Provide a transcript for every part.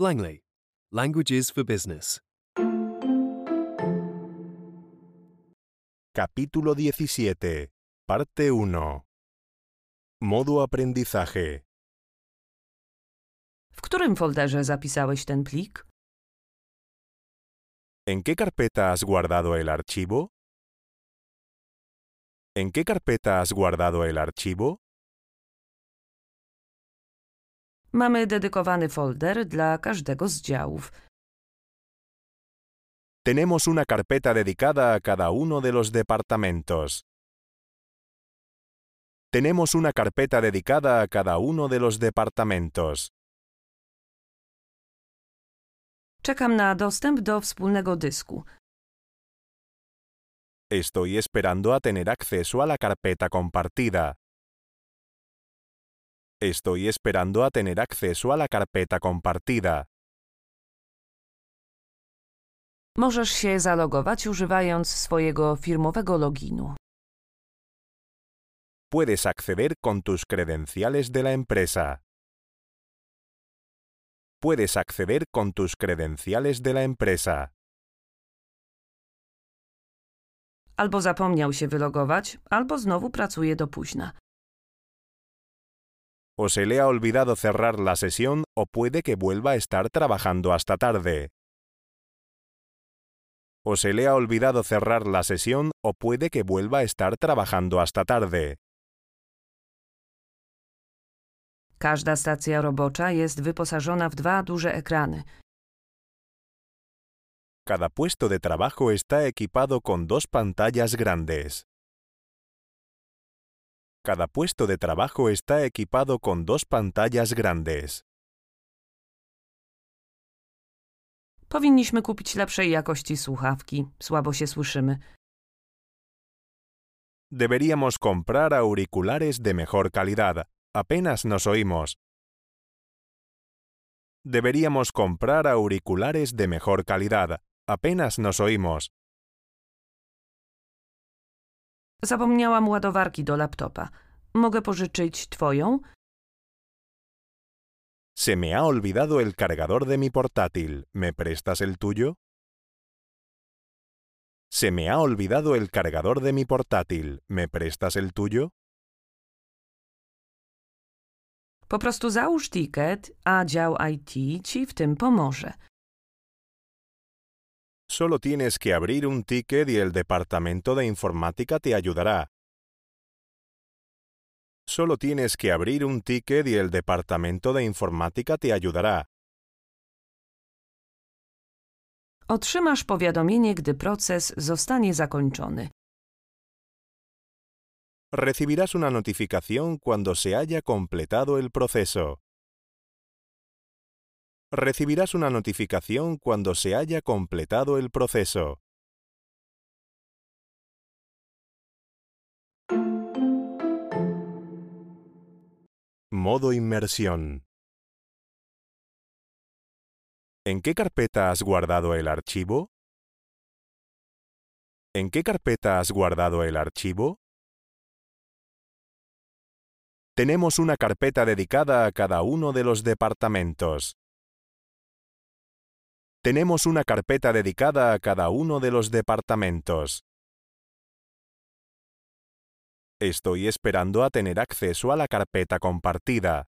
Langley. Languages for Business. Capítulo 17. Parte 1. Modo aprendizaje. W którym folderze zapisałeś ten plik? ¿En qué carpeta has guardado el archivo? ¿En qué carpeta has guardado el archivo? Mamy dedykowany folder dla każdego z działów. Tenemos una carpeta dedicada a cada uno de los departamentos. Tenemos una carpeta dedicada a cada uno de los departamentos. Czekam na dostęp do wspólnego dysku. Estoy esperando a tener acceso a la carpeta compartida. Estoy esperando a tener acceso a la carpeta compartida. Możesz się zalogować używając swojego firmowego loginu. Puedes acceder con tus credenciales de la empresa. Puedes acceder con tus credenciales de la empresa. Albo zapomniał się wylogować, albo znowu pracuje do późna. O se le ha olvidado cerrar la sesión o puede que vuelva a estar trabajando hasta tarde. O se le ha olvidado cerrar la sesión o puede que vuelva a estar trabajando hasta tarde. Każda stacja robocza jest wyposażona w dwa duże ekrany. Cada puesto de trabajo está equipado con dos pantallas grandes. Cada puesto de trabajo está equipado con dos pantallas grandes. Powinniśmy kupić lepszej jakości słuchawki. Słabo się słyszymy. Deberíamos comprar auriculares de mejor calidad. Apenas nos oímos. Deberíamos comprar auriculares de mejor calidad. Apenas nos oímos. Zapomniałam ładowarki do laptopa. Mogę pożyczyć twoją? Se me ha olvidado el cargador de mi portátil. ¿Me prestas el tuyo? Se me ha olvidado el cargador de mi portátil. ¿Me prestas el tuyo? Po prostu załóż ticket, a dział IT ci w tym pomoże. Solo tienes que abrir un ticket y el departamento de informática te ayudará. Solo tienes que abrir un ticket y el departamento de informática te ayudará. Otrzymasz powiadomienie, gdy proces zostanie zakończony. Recibirás una notificación cuando se haya completado el proceso. Recibirás una notificación cuando se haya completado el proceso. Modo inmersión. ¿En qué carpeta has guardado el archivo? ¿En qué carpeta has guardado el archivo? Tenemos una carpeta dedicada a cada uno de los departamentos. Tenemos una carpeta dedicada a cada uno de los departamentos. Estoy esperando a tener acceso a la carpeta compartida.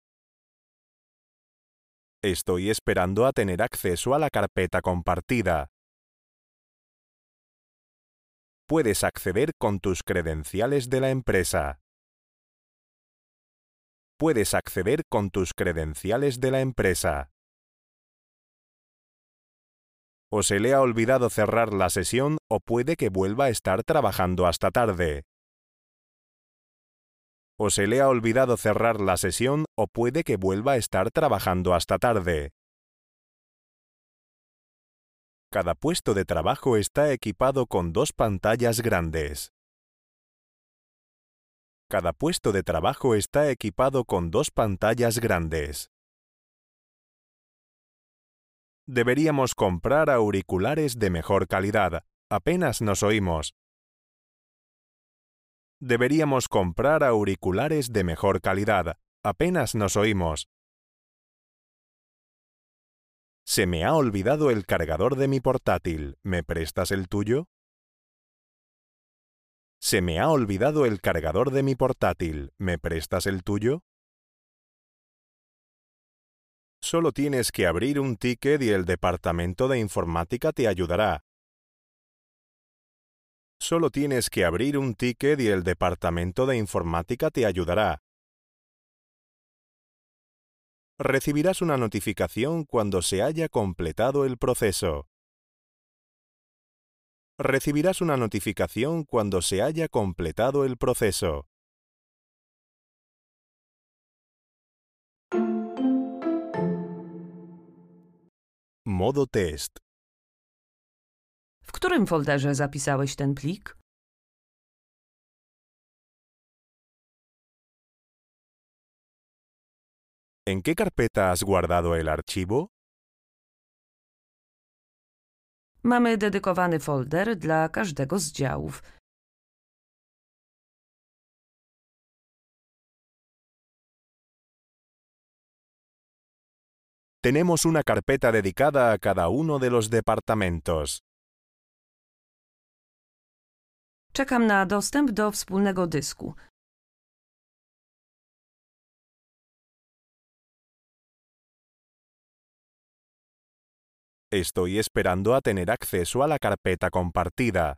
Estoy esperando a tener acceso a la carpeta compartida. Puedes acceder con tus credenciales de la empresa. Puedes acceder con tus credenciales de la empresa. O se le ha olvidado cerrar la sesión o puede que vuelva a estar trabajando hasta tarde. O se le ha olvidado cerrar la sesión o puede que vuelva a estar trabajando hasta tarde. Cada puesto de trabajo está equipado con dos pantallas grandes. Cada puesto de trabajo está equipado con dos pantallas grandes. Deberíamos comprar auriculares de mejor calidad. Apenas nos oímos. Deberíamos comprar auriculares de mejor calidad. Apenas nos oímos. Se me ha olvidado el cargador de mi portátil. ¿Me prestas el tuyo? Se me ha olvidado el cargador de mi portátil. ¿Me prestas el tuyo? Solo tienes que abrir un ticket y el departamento de informática te ayudará. Solo tienes que abrir un ticket y el departamento de informática te ayudará. Recibirás una notificación cuando se haya completado el proceso. Recibirás una notificación cuando se haya completado el proceso. Modo test. W którym folderze zapisałeś ten plik? ¿En qué carpeta has guardado el archivo? Mamy dedykowany folder dla każdego z działów. Tenemos una carpeta dedicada a cada uno de los departamentos. Czekam na dostęp do wspólnego dysku. Estoy esperando a tener acceso a la carpeta compartida.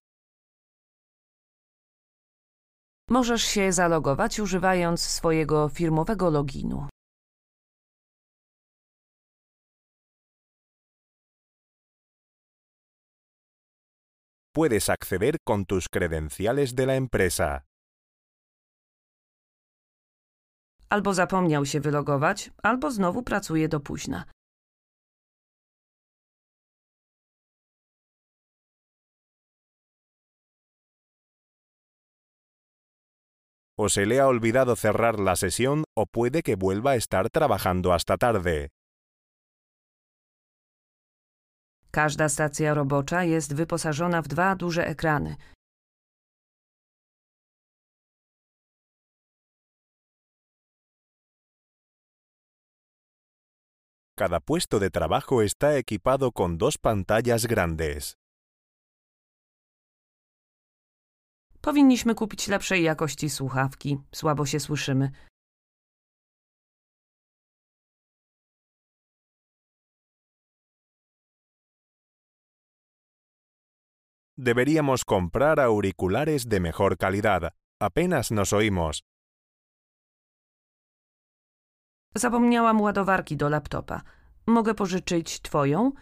Możesz się zalogować używając swojego firmowego loginu. Puedes acceder con tus credenciales de la empresa. Albo zapomniał się wylogować, albo znowu pracuje do późna. O se le ha olvidado cerrar la sesión o puede que vuelva a estar trabajando hasta tarde. Każda stacja robocza jest wyposażona w dwa duże ekrany. Cada puesto de trabajo está equipado con dos pantallas grandes. Powinniśmy kupić lepszej jakości słuchawki. Słabo się słyszymy. Deberíamos comprar auriculares de mejor calidad. Apenas nos oímos. Zapomniałam ładowarki do laptopa. Mogę pożyczyć twoją?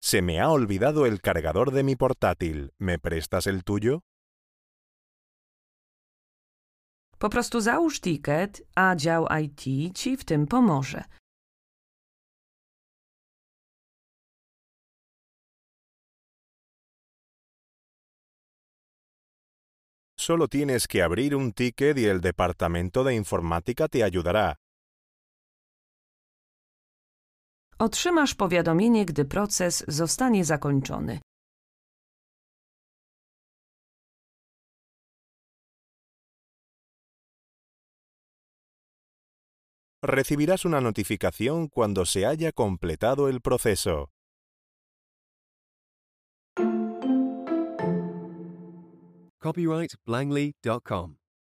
Se me ha olvidado el cargador de mi portátil. ¿Me prestas el tuyo? Po prostu załóż ticket, a dział IT ci w tym pomoże. Solo tienes que abrir un ticket y el departamento de informática te ayudará. Otrzymasz powiadomienie, gdy proces zostanie zakończony. Recibirás una notificación cuando se haya completado el proceso.